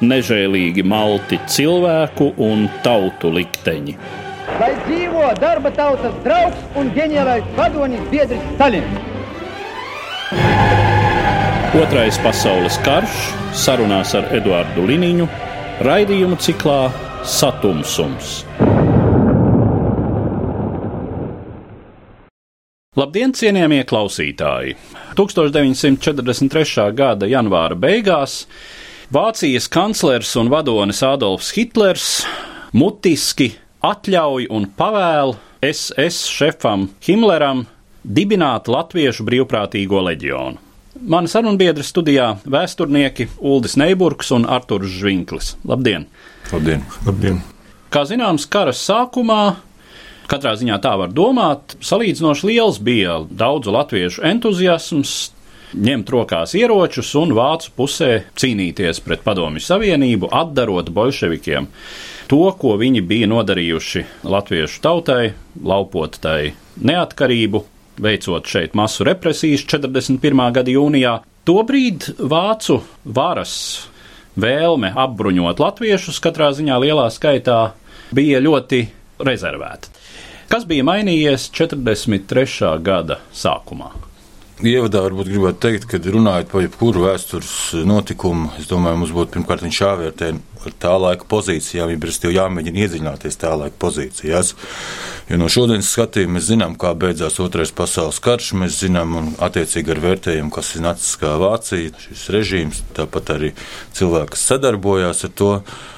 nežēlīgi malti cilvēku un tautu likteņi. Lai dzīvo darba tautas draugs un ģeniālais vadonis biedrs Stalins! Otrais pasaules karš sarunās ar Eduardu Liniņu raidījumu ciklā Satumsums. Labdien, cienījamie klausītāji! 1943. gada janvāra beigās Vācijas kanclers un vadonis Adolfs Hitlers mutiski atļauj un pavēl SS šefam Himleram dibināt Latviešu brīvprātīgo leģionu. Mani sarunbiedri studijā - vēsturnieki Uldis Neiburgs un Arturs Žvinklis. Labdien! Labdien! Labdien. Kā zināms, kara sākumā Katrā ziņā tā var domāt. Salīdzinoši liels bija daudzu latviešu entuziasms, ņemt rokās ieročus un vācu pusē cīnīties pret Padomju Savienību, atdarot bolševikiem to, ko viņi bija nodarījuši latviešu tautai, laupot tai neatkarību, veicot šeit masu represijas 41. gada jūnijā. Tobrīd vācu varas vēlme apbruņot latviešus katrā ziņā lielā skaitā bija ļoti rezervēta. Kas bija mainījies 43. gada sākumā? Ievadā varbūt gribētu teikt, ka runājot par jebkuru vēstures notikumu, es domāju, mums būtu pirmkārt jāvērtē ar tā laika pozīcijām, ja brīdī jāmēģina iedziļināties tā laika pozīcijās. Jo no šodienas skatījuma mēs zinām, kā beidzās Otrais pasaules karš, mēs zinām un attiecīgi ar vērtējumu, kas ir naciskā Vācija, šis režīms, tāpat arī cilvēki, kas sadarbojās ar to.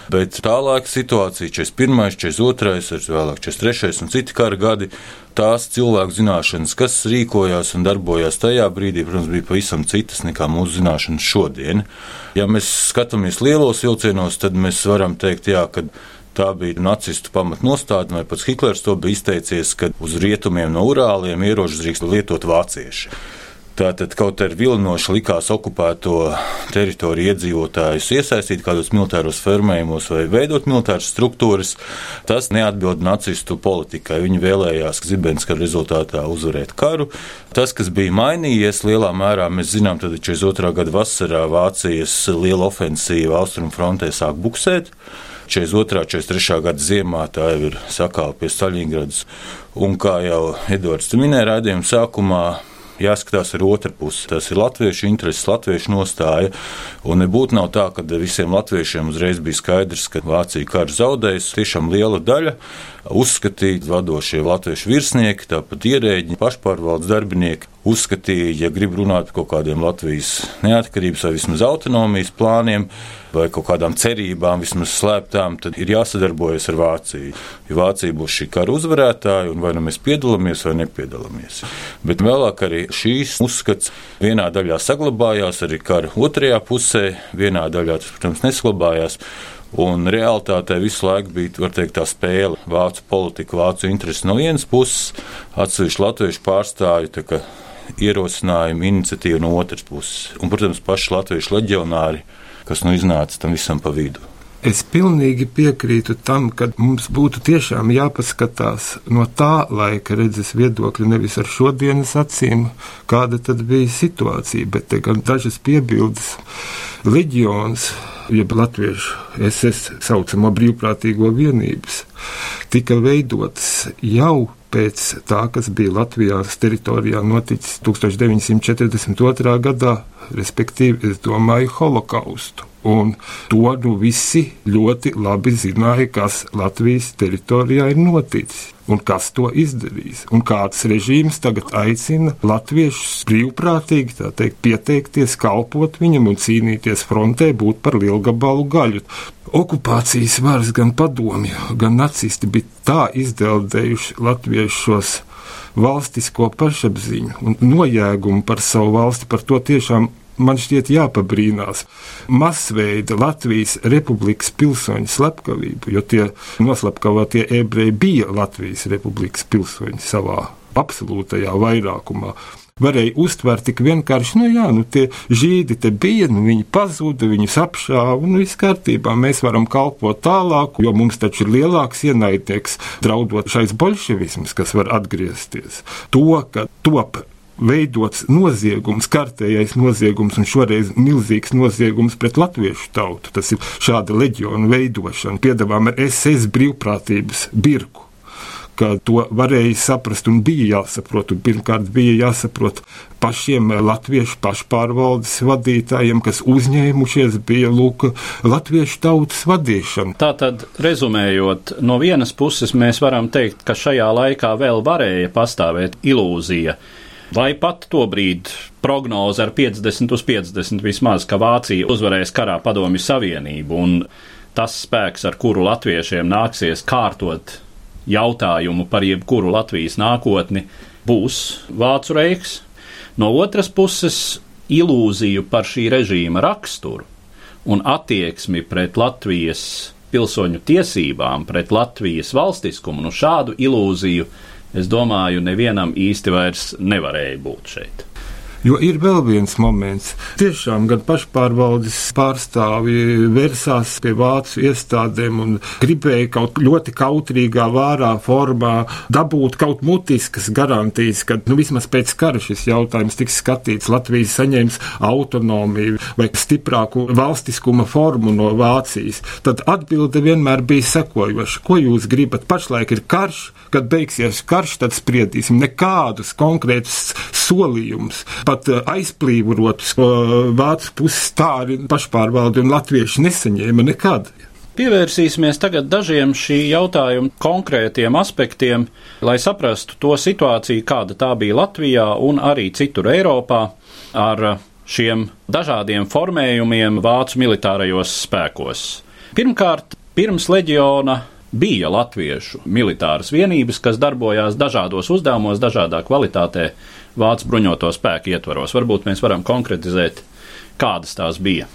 Bet tā laika situācija, 41, 42, vēlāk 43 un citi kara gadi, tās cilvēku zināšanas, kas rīkojās un darbojās tajā brīdī, protams, bija pavisam citas nekā mūsu zināšanas šodien. Ja mēs skatāmies lielos vilcienos, tad mēs varam teikt, jā, ka Tā bija nacistu pamatnostādne, vai pats Hitlers to bija izteicies, ka uz rietumiem no Urāliem ieročus drīkst lietot vācieši. Tātad kaut arī vilinoši likās okupēto teritoriju iedzīvotājus iesaistīt kādos militāros fermējumos vai veidot militāras struktūras. Tas neatbild nacistu politikai. Viņi vēlējās Zibenska rezultātā uzvarēt karu. Tas, kas bija mainījies lielā mērā, mēs zinām, tad 42. gada vasarā Vācijas liela ofensīva austrumu frontē sāk buksēt. 42. un 43. gada ziemā tā jau ir sakāla pie Staļingradas. Un kā jau Edvards minēja raidījuma sākumā, jāskatās ar otru pusi. Tas ir latviešu intereses, latviešu nostāja. Un nebūtu nav tā, ka visiem latviešiem uzreiz bija skaidrs, ka Vācija karu zaudēs. Tiešām liela daļa uzskatīja vadošie latviešu virsnieki, tāpat ierēģi, pašpārvaldes darbinieki. Uzskatīja, ja grib runāt par kaut kādiem Latvijas neatkarības vai vismaz autonomijas plāniem, vai kaut kādām cerībām, vismaz slēptām, tad ir jāsadarbojas ar Vāciju. Jo Vācija būs šī kara uzvarētāja, un vai nu mēs piedalāmies vai nepiedalāmies. Bet vēlāk arī šīs uzskats vienā daļā saglabājās, arī kara otrajā pusē, vienā daļā tas, protams, nesaglabājās. Un realitātē visu laiku bija teikt, tā spēle. Vācu politika, vācu interesi no vienas puses, atsevišķi latviešu pārstāvju ierosinājumu, iniciatīvu no otras puses. Un, protams, paši latviešu leģionāri, kas nu iznāca tam visam pa vidu. Es pilnīgi piekrītu tam, ka mums būtu tiešām jāpaskatās no tā laika redzes viedokļa, nevis ar šodienas acīm, kāda tad bija situācija, bet gan dažas piebildes. Leģions, jeb latviešu SS saucamo brīvprātīgo vienības, tika veidotas jau pēc tā, kas bija Latvijas teritorijā noticis 1942. gadā, respektīvi, es domāju, holokaustu. Un to nu visi ļoti labi zināja, kas Latvijas teritorijā ir noticis un kas to izdarīs. Un kāds režīms tagad aicina latviešus brīvprātīgi teikt, pieteikties, kalpot viņam un cīnīties frontē, būt par lielgabalu gaļu. Okupācijas varas gan padomju, gan nacisti bija tā izdeldējuši latviešos valstisko pašapziņu un nojēgumu par savu valsti, par to tiešām man šķiet jāpabrīnās. Masveida Latvijas republikas pilsoņu slepkavību, jo tie noslapkavotie ebreji bija Latvijas republikas pilsoņi savā absolūtajā vairākumā varēja uztvert tik vienkārši, nu jā, nu tie žīdi te bija, nu viņi pazuda, viņus apšāva, nu viss kārtībā, mēs varam kalpot tālāk, jo mums taču ir lielāks ienaidnieks draudot šais bolševisms, kas var atgriezties. To, ka top veidots noziegums, kārtējais noziegums un šoreiz milzīgs noziegums pret latviešu tautu. Tas ir šāda leģiona veidošana, piedāvājuma ar SS brīvprātības birku ka to varēja saprast un bija jāsaprot. Un pirmkārt, bija jāsaprot pašiem latviešu pašpārvaldes vadītājiem, kas uzņēmušies bija lūk, latviešu tautas vadīšana. Tātad, rezumējot, no vienas puses mēs varam teikt, ka šajā laikā vēl varēja pastāvēt ilūzija. Vai pat to brīdi prognoze ar 50 uz 50 vismaz, ka Vācija uzvarēs karā padomju savienību un tas spēks, ar kuru latviešiem nāksies kārtot jautājumu par jebkuru Latvijas nākotni būs Vācu reiks. No otras puses, ilūziju par šī režīma raksturu un attieksmi pret Latvijas pilsoņu tiesībām, pret Latvijas valstiskumu, nu šādu ilūziju, es domāju, nevienam īsti vairs nevarēja būt šeit. Jo ir vēl viens moments. Tiešām gan pašpārvaldes pārstāvji vērsās pie vācu iestādēm un gribēja kaut ļoti kautrīgā, vārā formā dabūt kaut mutiskas garantijas, ka nu, vismaz pēc kara šis jautājums tiks skatīts. Latvijas saņems autonomiju vai stiprāku valstiskuma formu no Vācijas. Tad atbilde vienmēr bija sekojoša. Ko jūs gribat? Pašlaik ir karš, kad beigsies karš, tad spriedīsim nekādus konkrētus solījumus pat eh, aizplīvotus vācu puses tā arī pašpārvalde un latvieši nesaņēma nekad. Pievērsīsimies tagad dažiem šī jautājuma konkrētiem aspektiem, lai saprastu to situāciju, kāda tā bija Latvijā un arī citur Eiropā ar šiem dažādiem formējumiem vācu militārajos spēkos. Pirmkārt, pirms leģiona bija latviešu militāras vienības, kas darbojās dažādos uzdevumos, dažādā kvalitātē Vācu bruņoto spēku ietvaros. Varbūt mēs varam konkretizēt, kādas tās bija.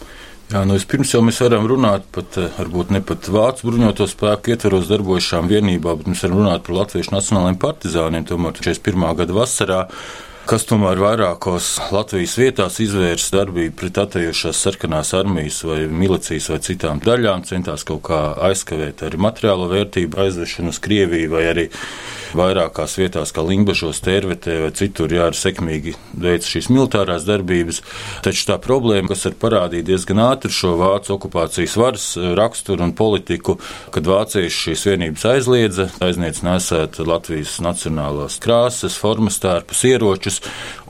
Jā, nu vispirms jau mēs varam runāt pat, eh, varbūt ne pat Vācu bruņoto spēku ietvaros darbojušām vienībām, bet mēs varam runāt par Latviešu nacionālajiem partizāniem. Tomēr 41. gada vasarā kas tomēr vairākos Latvijas vietās izvērsa darbību pret atējušās sarkanās armijas vai milicijas vai citām daļām, centās kaut kā aizkavēt arī materiālo vērtību aizvešanu uz Krieviju vai arī vairākās vietās, kā Limbažos, Tērvetē vai citur, jā, ir sekmīgi veids šīs militārās darbības. Taču tā problēma, kas ir parādīta diezgan ātri šo vācu okupācijas varas eh, raksturu un politiku, kad vācieši šīs vienības aizliedza, aizniedz nesēt Latvijas nacionālās krāsas, formas tērpus, ieročus,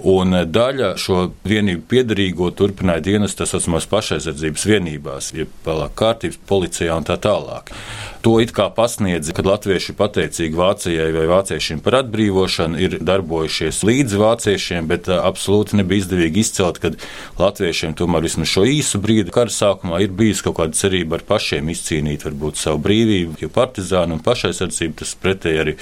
un daļa šo vienību piedarīgo turpināja dienas tā saucamās pašaizsardzības vienībās, jeb vēlāk kārtības policijā un tā tālāk. To it kā pasniedz, kad latvieši ir pateicīgi Vācijai vai vāciešiem par atbrīvošanu, ir darbojušies līdz vāciešiem, bet uh, absolūti nebija izdevīgi izcelt, ka latviešiem tomēr vismaz šo īsu brīdi kara sākumā ir bijis kaut kāda cerība ar pašiem izcīnīt varbūt savu brīvību, jo partizāni un pašaizsardzība tas pretēji arī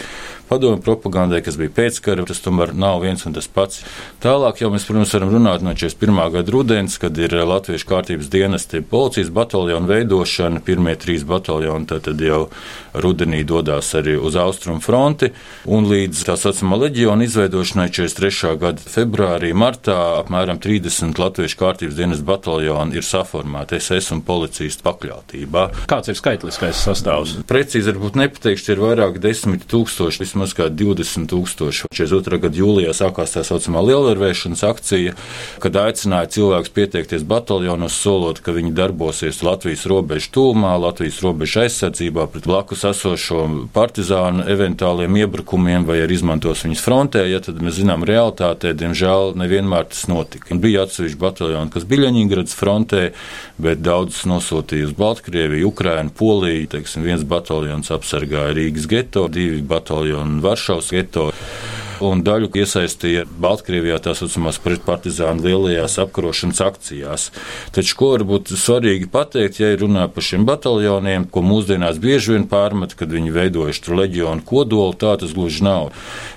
padomu propagandai, kas bija pēckara, tas tomēr nav viens un tas pats. Tālāk jau mēs, protams, varam runāt no 41. gada rudens, kad ir Latviešu kārtības dienesti policijas bataljonu veidošana, pirmie trīs bataljoni tad jau rudenī dodas arī uz austrumu fronti, un līdz tā saucamā leģiona izveidošanai 43. gada februārī, martā apmēram 30 Latviešu kārtības dienas bataljoni ir saformēti SS un policijas pakļautībā. Kāds ir skaitliskais sastāvs? Precīzi varbūt nepateikšu, ir vairāk desmit tūkstoši, vismaz vismaz 20 tūkstoši. 42. gada jūlijā sākās tā saucamā lielvērvēšanas akcija, kad aicināja cilvēkus pieteikties bataljonos, solot, ka viņi darbosies Latvijas robežu tūmā, Latvijas robežu aizsardzībā pret blakus esošo partizānu eventuāliem iebrukumiem vai arī izmantos viņus frontē. Ja tad mēs zinām, realitātē, diemžēl, nevienmēr tas notika. Un bija atsevišķi bataljoni, kas bija Ļeņingrads frontē, bet daudzus nosūtīja uz Baltkrieviju, Ukrainu, Poliju. Teiksim, viens bataljons apsargāja Rīgas geto, divi bataljoni Varšavas geto. Un daļu iesaistīja Baltkrievijā tā saucamās pretpartizānu lielajās apkarošanas akcijās. Taču, ko varbūt svarīgi pateikt, ja runā par šiem bataljoniem, ko mūsdienās bieži vien pārmet, kad viņi veidojuši tur leģionu kodolu, tā tas gluži nav.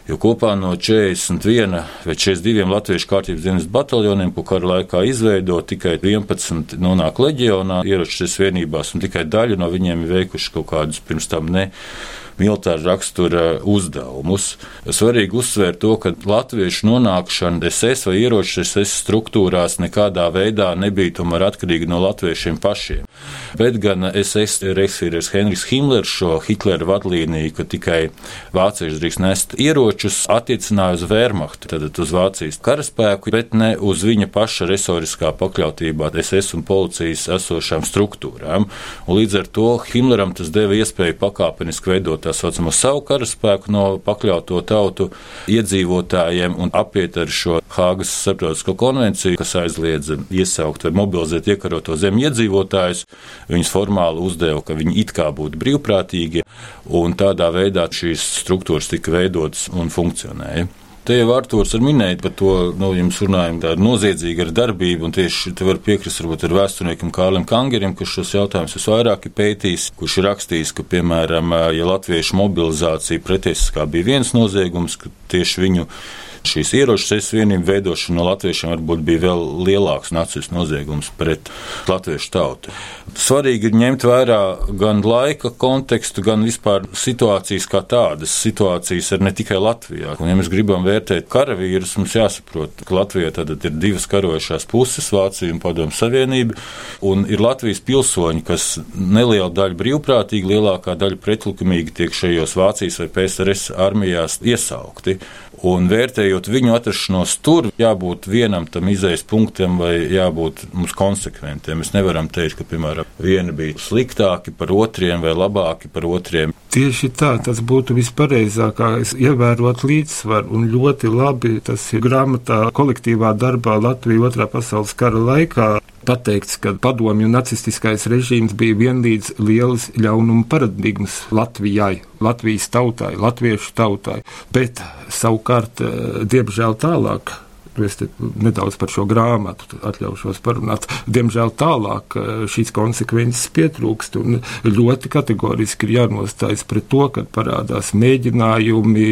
Jo kopā no 41 vai 42 latviešu kārtības dienas bataljoniem, ko kara laikā izveido, tikai 11 nonāk leģionā, ieroču vienībās, un tikai daļa no viņiem ir veikuši kaut kādus pirms tam ne militāra rakstura uzdevumus. Svarīgi uzsvērt to, ka latviešu nonākšana SS vai ieroču SS struktūrās nekādā veidā nebija tomēr atkarīga no latviešiem pašiem. Bet gan SS reiksvīrieris Henrijs Himmlers šo Hitlera vadlīniju, ka tikai vācieši drīkst nest ieročus, attiecināja uz Wehrmachtu, tad uz Vācijas karaspēku, bet ne uz viņa paša resoriskā pakļautībā SS un policijas esošām struktūrām. Un līdz ar to Himmleram tas deva iespēju pakāpeniski veidot tā saucamo savu karaspēku no pakļauto tautu iedzīvotājiem un apiet ar šo Hāgas starptautisko konvenciju, kas aizliedz iesaukt vai mobilizēt iekaroto zemju iedzīvotājus. Viņus formāli uzdeva, ka viņi it kā būtu brīvprātīgi, un tādā veidā šīs struktūras tika veidotas un funkcionēja. Te jau Arthurs ir minējis par to, nu, jums runājam, tā ir noziedzīga ar darbību, un tieši te var piekrist varbūt ar vēsturniekam Kārlim Kangerim, kurš šos jautājumus visvairāk ir pētījis, kurš ir rakstījis, ka, piemēram, ja latviešu mobilizācija pretiesiskā bija viens noziegums, ka tieši viņu šīs ieroču sesijas vienību veidošana no latviešiem varbūt bija vēl lielāks nacistu noziegums pret latviešu tautu. Svarīgi ir ņemt vērā gan laika kontekstu, gan vispār situācijas kā tādas. Situācijas ir ne tikai Latvijā. Un, ja mēs gribam vērtēt karavīrus, mums jāsaprot, ka Latvijā tad ir divas karojošās puses - Vācija un Padomu Savienība, un ir Latvijas pilsoņi, kas neliela daļa brīvprātīgi, lielākā daļa pretlikumīgi tiek šajos Vācijas vai PSRS armijās iesaukti. Un vērtējot viņu atrašanos tur, jābūt vienam tam izējas punktam vai jābūt mums konsekventiem. Mēs nevaram teikt, ka, piemēram, vieni bija sliktāki par otriem vai labāki par otriem. Tieši tā, tas būtu vispareizākais, ievērot līdzsvaru, un ļoti labi tas ir grāmatā kolektīvā darbā Latvija otrā pasaules kara laikā pateikts, ka padomju nacistiskais režīms bija vienlīdz lielas ļaunuma paradigmas Latvijai, Latvijas tautai, latviešu tautai, bet savukārt, eh, diemžēl tālāk. Es nedaudz par šo grāmatu atļaušos parunāt. Diemžēl tālāk eh, šīs konsekvences pietrūkst un ļoti kategoriski ir jānostājas pret to, kad parādās mēģinājumi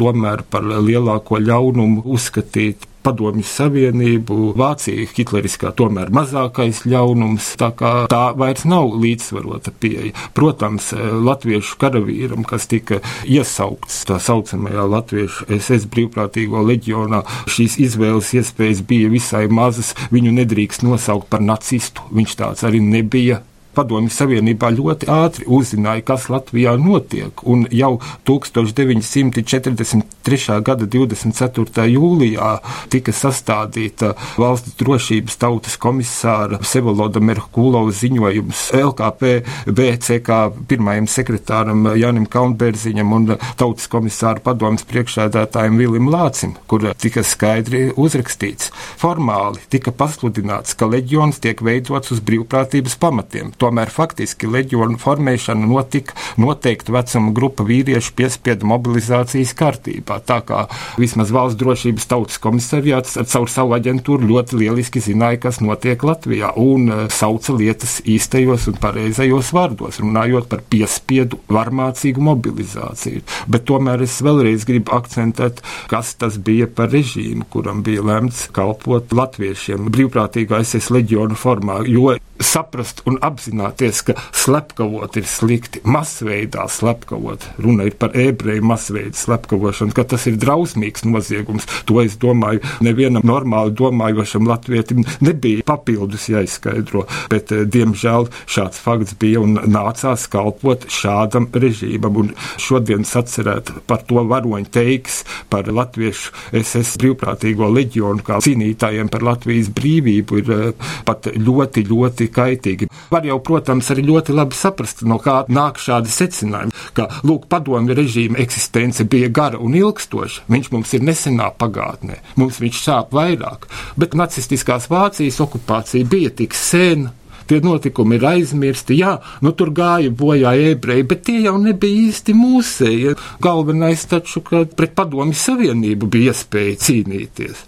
tomēr par lielāko ļaunumu uzskatīt Padomju Savienību, Vācija, Hitleriskā tomēr mazākais ļaunums, tā kā tā vairs nav līdzsvarota pieeja. Protams, eh, latviešu karavīram, kas tika iesaukts tā saucamajā latviešu SS brīvprātīgo leģionā, šīs izvēles iespējas bija visai mazas, viņu nedrīkst nosaukt par nacistu, viņš tāds arī nebija. Padomju Savienībā ļoti ātri uzzināja, kas Latvijā notiek, un jau 1943. gada 24. jūlijā tika sastādīta valsts drošības tautas komisāra Sevoloda Merkulova ziņojums LKP BCK pirmajam sekretāram Janim Kalnbērziņam un tautas komisāra padomas priekšēdētājiem Vilim Lācim, kur tika skaidri uzrakstīts. Formāli tika pasludināts, ka leģions tiek veidots uz brīvprātības pamatiem tomēr faktiski leģionu formēšana notika noteikta vecuma grupa vīriešu piespiedu mobilizācijas kārtībā. Tā kā vismaz valsts drošības tautas komisariāts caur savu aģentūru ļoti lieliski zināja, kas notiek Latvijā un uh, sauca lietas īstajos un pareizajos vārdos, runājot par piespiedu varmācīgu mobilizāciju. Bet tomēr es vēlreiz gribu akcentēt, kas tas bija par režīmu, kuram bija lemts kalpot latviešiem brīvprātīgā SS leģionu formā, jo saprast un apzināties, ka slepkavot ir slikti, masveidā slepkavot, runa ir par ebreju masveidu slepkavošanu, ka tas ir drausmīgs noziegums. To es domāju, nevienam normāli domājošam latvietim nebija papildus jāizskaidro, bet, eh, diemžēl, šāds fakts bija un nācās kalpot šādam režīmam. Un šodienas atcerēt par to varoņu teiks par latviešu SS brīvprātīgo leģionu kā cīnītājiem par Latvijas brīvību ir eh, pat ļoti, ļoti ļoti kaitīgi. Var jau, protams, arī ļoti labi saprast, no kā nāk šādi secinājumi, ka, lūk, padomju režīma eksistence bija gara un ilgstoša. Viņš mums ir nesenā pagātnē, mums viņš sāp vairāk, bet nacistiskās Vācijas okupācija bija tik sena tie notikumi ir aizmirsti. Jā, nu tur gāja bojā ebreji, bet tie jau nebija īsti mūsēji. Galvenais taču, ka pret padomi savienību bija iespēja cīnīties.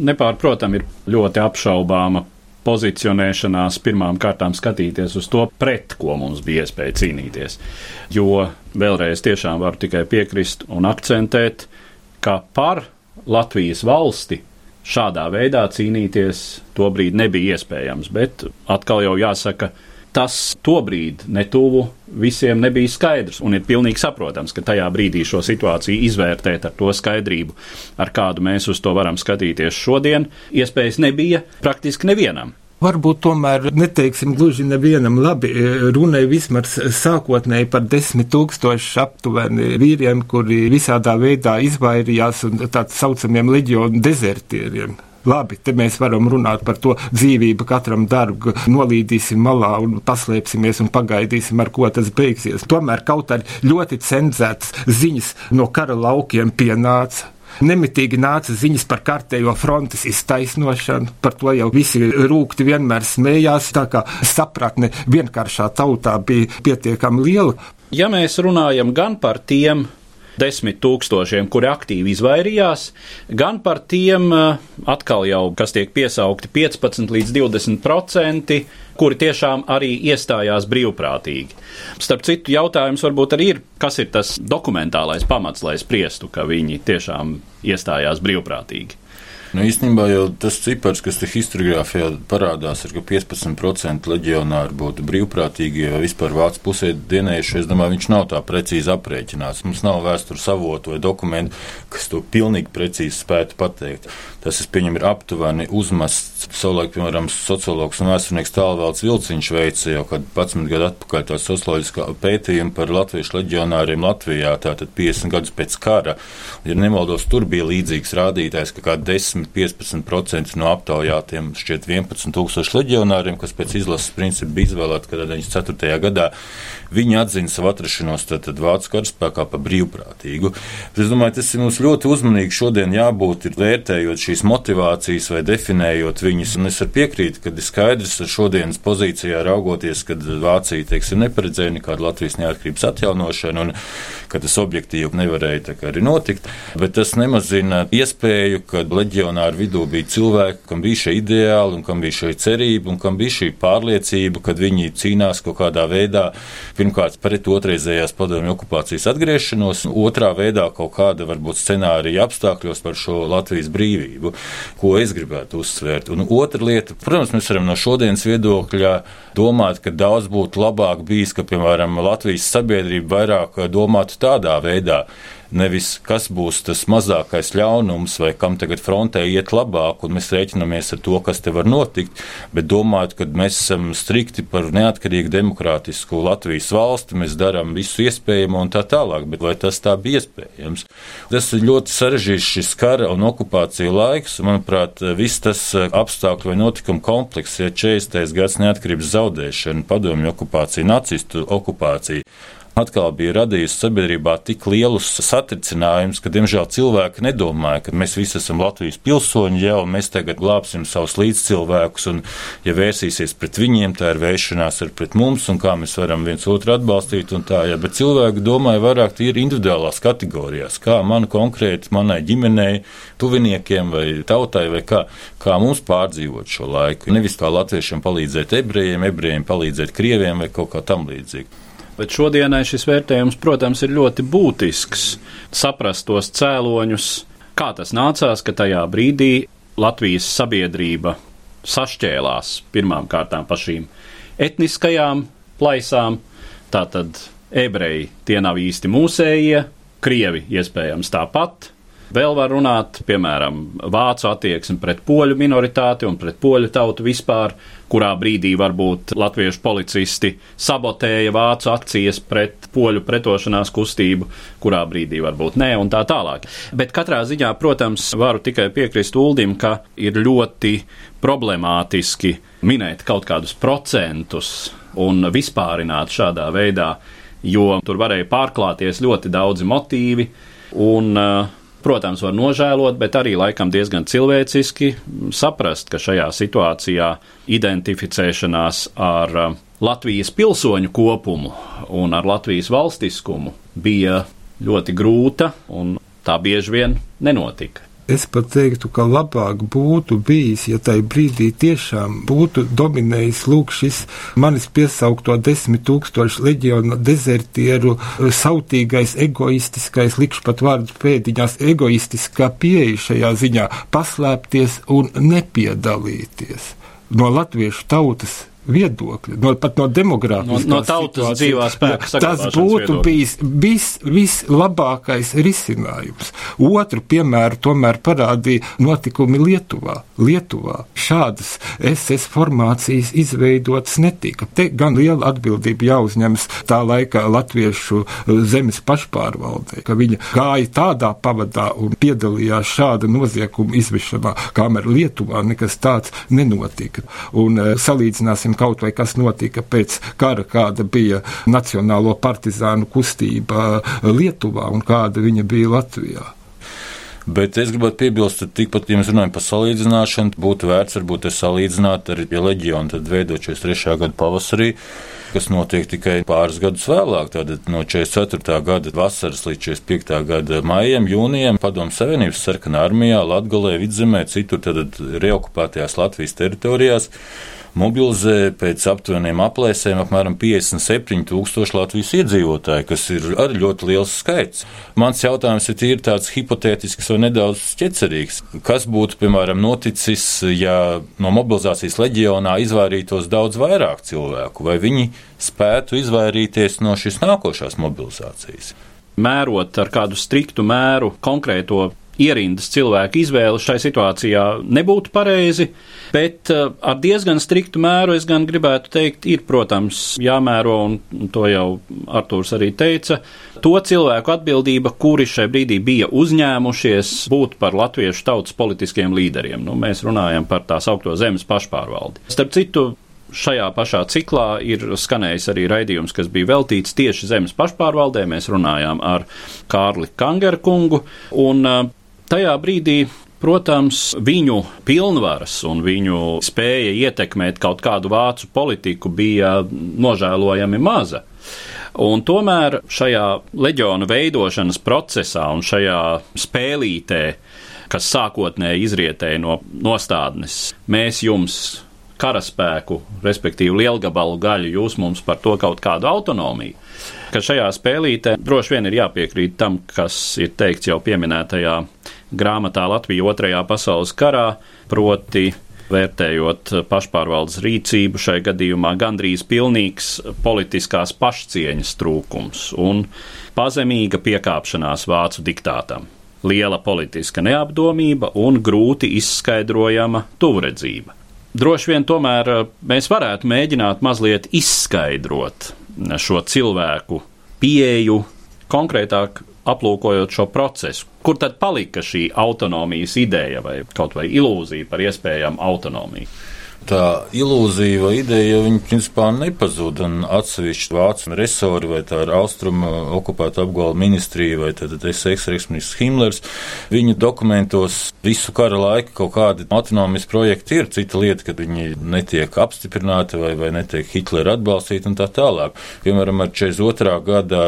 Nepārprotam ir ļoti apšaubāma pozicionēšanās pirmām kārtām skatīties uz to, pret ko mums bija iespēja cīnīties. Jo vēlreiz tiešām varu tikai piekrist un akcentēt, ka par Latvijas valsti šādā veidā cīnīties tobrīd nebija iespējams, bet atkal jau jāsaka, tas tobrīd netuvu visiem nebija skaidrs, un ir pilnīgi saprotams, ka tajā brīdī šo situāciju izvērtēt ar to skaidrību, ar kādu mēs uz to varam skatīties šodien, iespējas nebija praktiski nevienam. Varbūt tomēr neteiksim gluži nevienam labi. Runai vismaz sākotnēji par desmit tūkstošu aptuveni vīriem, kuri visādā veidā izvairījās un tā saucamiem leģionu dezertieriem. Labi, te mēs varam runāt par to dzīvību, katram darbu, nolīdīsim malā un paslēpsimies un pagaidīsim, ar ko tas beigsies. Tomēr kaut arī ļoti cenzētas ziņas no kara laukiem pienāca. Nemitīgi nāca ziņas par kārtējo frontes iztaisnošanu, par to jau visi rūkti vienmēr smējās, tā kā sapratne vienkāršā tautā bija pietiekami liela. Ja mēs runājam gan par tiem desmit tūkstošiem, kuri aktīvi izvairījās, gan par tiem atkal jau, kas tiek piesaukti 15 līdz 20 procenti, kuri tiešām arī iestājās brīvprātīgi. Starp citu, jautājums varbūt arī ir, kas ir tas dokumentālais pamats, lai spriestu, ka viņi tiešām iestājās brīvprātīgi. Nu, īstenībā jau tas cipars, kas te historiografijā parādās, ir, ka 15% leģionāri būtu brīvprātīgi, ja vispār vācu pusē dienējuši. Es domāju, viņš nav tā precīzi aprēķināts. Mums nav vēstures avotu vai dokumentu, kas to pilnīgi precīzi spētu pateikt. Tas, es pieņemu, ir aptuveni uzmests. Savulaik, piemēram, sociologs un vēsturnieks Tālvalds Vilciņš veica jau kad 11 gadu atpakaļ tādu socioloģisku pētījumu par latviešu leģionāriem Latvijā, tātad 50 gadus pēc kara. Ja nemaldos, tur bija līdzīgs rādītājs, ka kā 10-15% no aptaujātiem šķiet 11 tūkstoši leģionāriem, kas pēc izlases principa bija izvēlēti, kad 94. gadā viņi atzina savu atrašanos tātad vācu karaspēkā par brīvprātīgu. Es domāju, tas ir mums ļoti uzmanīgi šodien jābūt, ir vērtējot šīs motivācijas vai definējot viņus. Un es arī piekrītu, ka ir skaidrs ar šodienas pozīcijā raugoties, kad Vācija teiksim, neparedzēja nekādu Latvijas neatkarības atjaunošanu un ka tas objektīvi nevarēja arī notikt. Bet tas nemazina iespēju, ka leģionāru vidū bija cilvēki, kam bija šie ideāli un kam bija šī cerība un kam bija šī pārliecība, ka viņi cīnās kaut kādā veidā pirmkārt pret otrreizējās padomju okupācijas atgriešanos, otrā veidā kaut kāda varbūt scenārija apstākļos par šo Latvijas brīvību ko es gribētu uzsvērt. Un otra lieta, protams, mēs varam no šodienas viedokļa domāt, ka daudz būtu labāk bijis, ka, piemēram, Latvijas sabiedrība vairāk domātu tādā veidā Nevis kas būs tas mazākais ļaunums, vai kam tagad frontē iet labāk, un mēs rēķinamies ar to, kas te var notikt, bet domājot, ka mēs esam strikti par neatkarīgu demokrātisku Latvijas valsti, mēs darām visu iespējamo un tā tālāk, bet vai tas tā bija iespējams? Tas ir ļoti sarežģīts šis kara un okupācija laiks, un, manuprāt, viss tas apstākļu vai notikumu komplekss, ja 40. gads neatkarības zaudēšana, padomju okupācija, nacistu okupācija atkal bija radījusi sabiedrībā tik lielus satricinājumus, ka, diemžēl, cilvēki nedomāja, ka mēs visi esam Latvijas pilsoņi un mēs tagad glābsim savus līdzcilvēkus, un, ja vērsīsies pret viņiem, tā ir vēršanās ar pret mums, un kā mēs varam viens otru atbalstīt, tā, ja, bet cilvēki domāja vairāk tīri individuālās kategorijās, kā man konkrēti, manai ģimenei, tuviniekiem vai tautai, vai kā, kā mums pārdzīvot šo laiku. Nevis kā latviešiem palīdzēt ebrejiem, ebrejiem palīdzēt krieviem vai kaut kā tam līdzīga. Bet šodienai šis vērtējums, protams, ir ļoti būtisks. Saprast tos cēloņus, kā tas nācās, ka tajā brīdī Latvijas sabiedrība sašķēlās pirmām kārtām pa šīm etniskajām plaisām. Tātad ebreji tie nav īsti mūsējie, krievi iespējams tāpat, Vēl var runāt, piemēram, vācu attieksmi pret poļu minoritāti un pret poļu tautu vispār, kurā brīdī varbūt latviešu policisti sabotēja vācu akcijas pret poļu pretošanās kustību, kurā brīdī varbūt nē, un tā tālāk. Bet katrā ziņā, protams, varu tikai piekrist Uldim, ka ir ļoti problemātiski minēt kaut kādus procentus un vispārināt šādā veidā, jo tur varēja pārklāties ļoti daudzi motīvi, un uh, protams, var nožēlot, bet arī laikam diezgan cilvēciski saprast, ka šajā situācijā identificēšanās ar uh, Latvijas pilsoņu kopumu un ar Latvijas valstiskumu bija ļoti grūta un tā bieži vien nenotika. Es pat teiktu, ka labāk būtu bijis, ja tajā brīdī tiešām būtu dominējis lūk šis manis piesaukto desmit tūkstošu leģiona dezertieru sautīgais, egoistiskais, likšu pat vārdu pēdiņās, egoistiskā pieeja šajā ziņā paslēpties un nepiedalīties. No latviešu tautas viedokļa, no, pat no demogrāfijas no, no tautas dzīvā spēka. Tas būtu viedokļa. bijis vis, vislabākais risinājums. Otru piemēru tomēr parādīja notikumi Lietuvā. Lietuvā šādas SS formācijas izveidotas netika. Te gan liela atbildība jāuzņemas tā laika latviešu zemes pašpārvaldē, ka viņa gāja tādā pavadā un piedalījās šāda nozieguma izvešanā, kamēr Lietuvā nekas tāds nenotika. Un eh, salīdzināsim kaut vai kas notika pēc kara, kāda bija Nacionālo partizānu kustība Lietuvā un kāda viņa bija Latvijā. Bet es gribētu piebilst, ka tikpat, ja mēs runājam par salīdzināšanu, būtu vērts varbūt salīdzināt ar ja leģionu, tad veidot 43. gada pavasarī, kas notiek tikai pāris gadus vēlāk. Tātad no 44. gada vasaras līdz 45. gada maijam, jūnijam Padomu Savienības sarkanā armijā, Latgalē, Vidzemē, citur tad reokupētajās Latvijas teritorijās mobilizē pēc aptuveniem aplēsēm apmēram 57 tūkstoši Latvijas iedzīvotāji, kas ir arī ļoti liels skaits. Mans jautājums ir tīri tāds hipotētisks vai nedaudz ķecerīgs. Kas būtu, piemēram, noticis, ja no mobilizācijas leģionā izvairītos daudz vairāk cilvēku, vai viņi spētu izvairīties no šīs nākošās mobilizācijas? mērot ar kādu striktu mēru konkrēto ierindas cilvēku izvēle šai situācijā nebūtu pareizi, bet eh, ar diezgan striktu mēru es gan gribētu teikt, ir, protams, jāmēro, un to jau Artūrs arī teica, to cilvēku atbildība, kuri šai brīdī bija uzņēmušies būt par latviešu tautas politiskiem līderiem. Nu, mēs runājam par tās augto zemes pašpārvaldi. Starp citu, šajā pašā ciklā ir skanējis arī raidījums, kas bija veltīts tieši zemes pašpārvaldē. Mēs runājām ar Kārli Kangerkungu, un eh, Tajā brīdī Protams, viņu pilnvaras un viņu spēja ietekmēt kaut kādu vācu politiku bija nožēlojami maza. Un tomēr šajā leģiona veidošanas procesā un šajā spēlītē, kas sākotnēji izrietēja no nostādnes, mēs jums karaspēku, respektīvi lielgabalu gaļu, jūs mums par to kaut kādu autonomiju. Ka šajā spēlītē droši vien ir jāpiekrīt tam, kas ir teikts jau pieminētajā grāmatā Latvija otrajā pasaules karā, proti vērtējot pašpārvaldes rīcību, šai gadījumā gandrīz pilnīgs politiskās pašcieņas trūkums un pazemīga piekāpšanās vācu diktātam, liela politiska neapdomība un grūti izskaidrojama tuvredzība. Droši vien tomēr eh, mēs varētu mēģināt mazliet izskaidrot šo cilvēku pieeju, konkrētāk aplūkojot šo procesu. Kur tad palika šī autonomijas ideja vai kaut vai ilūzija par iespējamu autonomiju? tā ilūzija vai ideja, viņa principā nepazuda. Atsevišķi vācu resori vai tā ir austrumu okupēta apgala ministrija vai eksministrs Himlers, viņa dokumentos visu kara laiku kaut kādi autonomijas projekti ir. Cita lieta, ka viņi netiek apstiprināti vai, vai netiek Hitlera atbalstīti un tā tālāk. Piemēram, ar 42. gadā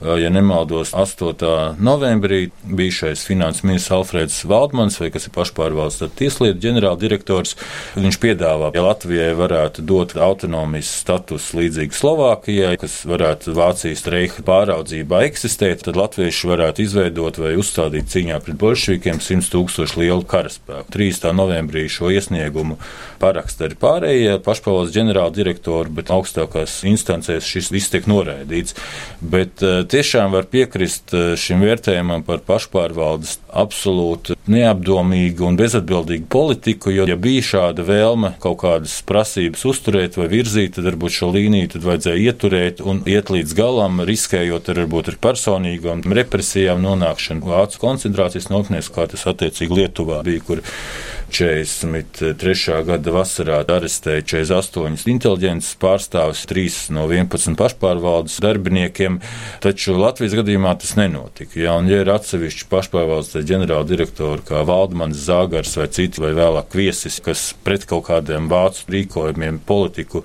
ja nemaldos, 8. novembrī bijušais finanses ministrs Alfrēds Valdmans, vai kas ir pašpārvaldes tieslietu ģenerāldirektors, viņš piedāvā, ja Latvijai varētu dot autonomijas status līdzīgi Slovākijai, kas varētu Vācijas reiha pāraudzībā eksistēt, tad latvieši varētu izveidot vai uzstādīt cīņā pret bolševikiem 100 tūkstošu lielu karaspēku. 3. novembrī šo iesniegumu paraksta arī pārējie pašpārvaldes ģenerāldirektori, bet augstākās instancēs šis viss tiek noraidīts. Bet, tiešām var piekrist eh, šim vērtējumam par pašpārvaldes absolūti neapdomīgu un bezatbildīgu politiku, jo, ja bija šāda vēlme kaut kādas prasības uzturēt vai virzīt, tad varbūt šo līniju tad vajadzēja ieturēt un iet līdz galam, riskējot ar varbūt ar personīgām represijām nonākšanu Vācu koncentrācijas nometnēs, kā tas attiecīgi Lietuvā bija, kur 43. gada vasarā arestēja 48 inteliģences pārstāvis, 3 no 11 pašpārvaldes darbiniekiem, taču Latvijas gadījumā tas nenotika. Ja, un, ja ir atsevišķi pašpārvaldes ģenerāla direktori, kā Valdemans Zāgars vai citi, vai vēlāk viesis, kas pret kaut kādiem vācu rīkojumiem politiku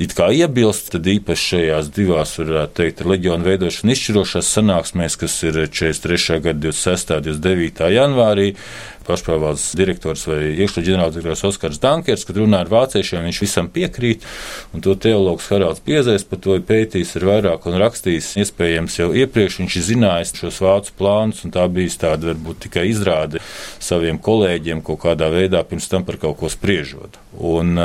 it kā iebilst, tad īpaši šajās divās, varētu teikt, leģionu veidošana izšķirošās sanāksmēs, kas ir 43. gada 26. un 29. janvārī, pašpārvaldes direktors vai iekšļu ģenerāldirektors Oskars Dankers, kad runā ar vāciešiem, viņš visam piekrīt, un to teologs Haralds Piezēs par to ir pētījis ar vairāk un rakstījis, iespējams jau iepriekš viņš ir zinājis šos vācu plānus, un tā bijis tāda varbūt tikai izrāde saviem kolēģiem kaut kādā veidā pirms tam par kaut ko spriežot. Un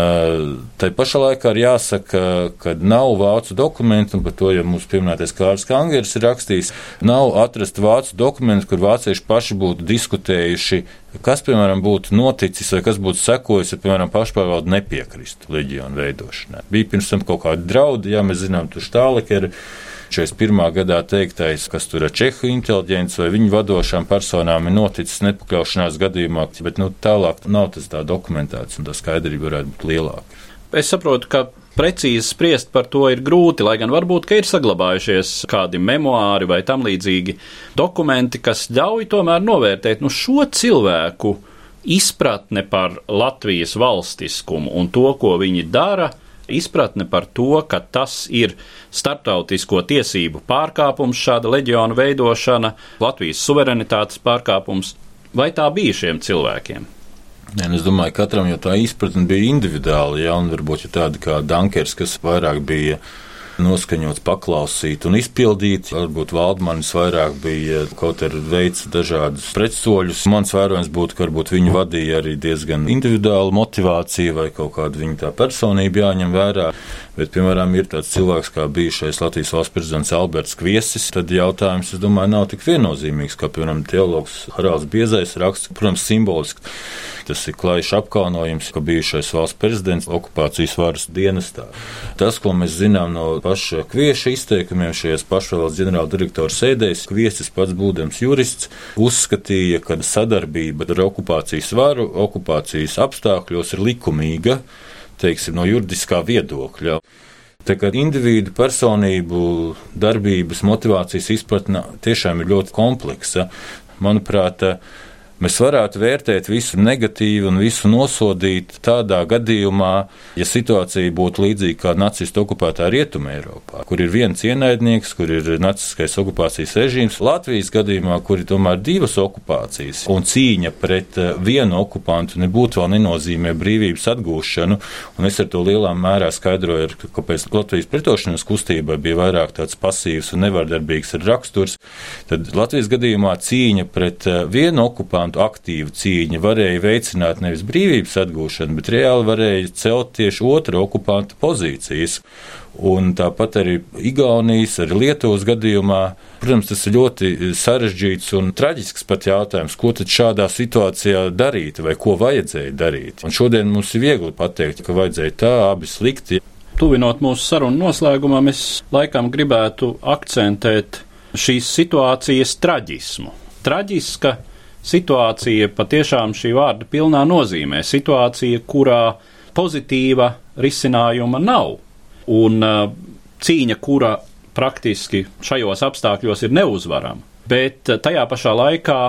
tai pašā laikā ir jāsaka, ka nav vācu dokumentu, un par to jau mūsu pieminētais Kārls Kangers ir rakstījis, nav atrast vācu dokumentu, kur vācieši paši būtu diskutējuši Kas, piemēram, būtu noticis vai kas būtu sekojis, ja, piemēram, pašpārvalde nepiekristu leģionu veidošanai? Bija pirms tam kaut kādi draudi, ja mēs zinām, tur Štālekeri. 41. gadā teiktais, kas tur ir čehu inteliģents vai viņu vadošām personām ir noticis nepakļaušanās gadījumā, bet nu, tālāk nav tas tā dokumentēts un tā skaidrība varētu būt lielāka. Es saprotu, ka precīzi spriest par to ir grūti, lai gan varbūt ir saglabājušies kādi memoāri vai tam līdzīgi dokumenti, kas ļauj tomēr novērtēt nu, šo cilvēku izpratne par Latvijas valstiskumu un to, ko viņi dara. Izpratne par to, ka tas ir starptautisko tiesību pārkāpums, šāda leģiona veidošana, Latvijas suverenitātes pārkāpums, vai tā bija šiem cilvēkiem? Nē, nu, es domāju, ka katram jau tā izpratne bija individuāla. Ja, un varbūt ja tāda kā Dunkers, kas vairāk bija noskaņots paklausīt un izpildīt. Varbūt Valdmanis vairāk bija kaut arī veids dažādus pretsoļus. Mans vērojums būtu, ka varbūt viņu vadīja arī diezgan individuāla motivācija vai kaut kāda viņa tā personība jāņem vērā. Bet, piemēram, ir tāds cilvēks kā bijušais Latvijas valsts prezidents Alberts Kviesis, tad jautājums, es domāju, nav tik viennozīmīgs, kā, piemēram, teologs Haralds Biezais raksts, protams, simboliski. Tas ir klājš apkaunojums, ka bijušais valsts prezidents okupācijas varas dienestā. Tas, ko mēs zinām no paša Kvieša izteikumiem šajās pašvalsts ģenerāla direktora sēdēs, Kviesis pats būdams jurists, uzskatīja, ka sadarbība ar okupācijas varu, okupācijas apstākļos ir likumīga teiksim, no juridiskā viedokļa. Tā kā individu personību, darbības, motivācijas izpratne tiešām ir ļoti kompleksa. Manuprāt, Mēs varētu vērtēt visu negatīvi un visu nosodīt tādā gadījumā, ja situācija būtu līdzīga kā nacistu okupētā Rietumē Eiropā, kur ir viens ienaidnieks, kur ir nacistiskais okupācijas režīms, Latvijas gadījumā, kur ir tomēr divas okupācijas, un cīņa pret eh, vienu okupantu nebūtu vēl nenozīmē brīvības atgūšanu, un es ar to lielā mērā skaidroju, kāpēc Latvijas pretošanas kustībai bija vairāk tāds pasīvs un nevardarbīgs raksturs, tad Latvijas gadījumā cīņa pret eh, vienu okupantu okupantu aktīvu cīņu varēja veicināt nevis brīvības atgūšanu, bet reāli varēja celt tieši otra okupanta pozīcijas. Un tāpat arī Igaunijas, arī Lietuvas gadījumā, protams, tas ir ļoti sarežģīts un traģisks pat jautājums, ko tad šādā situācijā darīt vai ko vajadzēja darīt. Un šodien mums ir viegli pateikt, ka vajadzēja tā, abi slikti. Tuvinot mūsu sarunu noslēgumā, mēs laikam gribētu akcentēt šīs situācijas traģismu. Traģiska situācija patiešām šī vārda pilnā nozīmē. Situācija, kurā pozitīva risinājuma nav. Un uh, cīņa, kura praktiski šajos apstākļos ir neuzvarama. Bet uh, tajā pašā laikā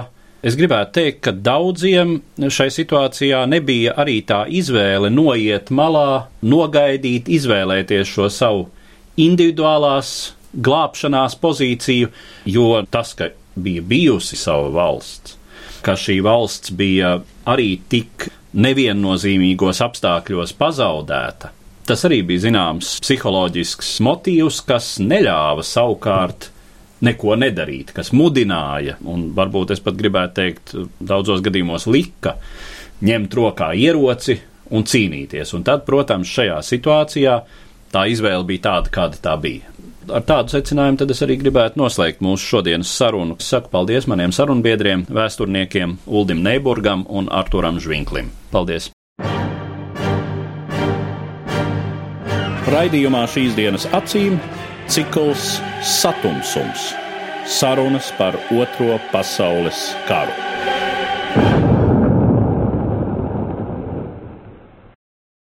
es gribētu teikt, ka daudziem šai situācijā nebija arī tā izvēle noiet malā, nogaidīt, izvēlēties šo savu individuālās glābšanās pozīciju, jo tas, ka bija bijusi sava valsts, ka šī valsts bija arī tik neviennozīmīgos apstākļos pazaudēta. Tas arī bija zināms psiholoģisks motīvs, kas neļāva savukārt neko nedarīt, kas mudināja, un varbūt es pat gribētu teikt, daudzos gadījumos lika ņemt rokā ieroci un cīnīties. Un tad, protams, šajā situācijā tā izvēle bija tāda, kāda tā bija ar tādu secinājumu tad es arī gribētu noslēgt mūsu šodienas sarunu. Es saku paldies maniem sarunbiedriem, vēsturniekiem Uldim Neiburgam un Arturam Žvinklim. Paldies! Raidījumā šīs dienas acīm cikls Satumsums - sarunas par Otro pasaules karu.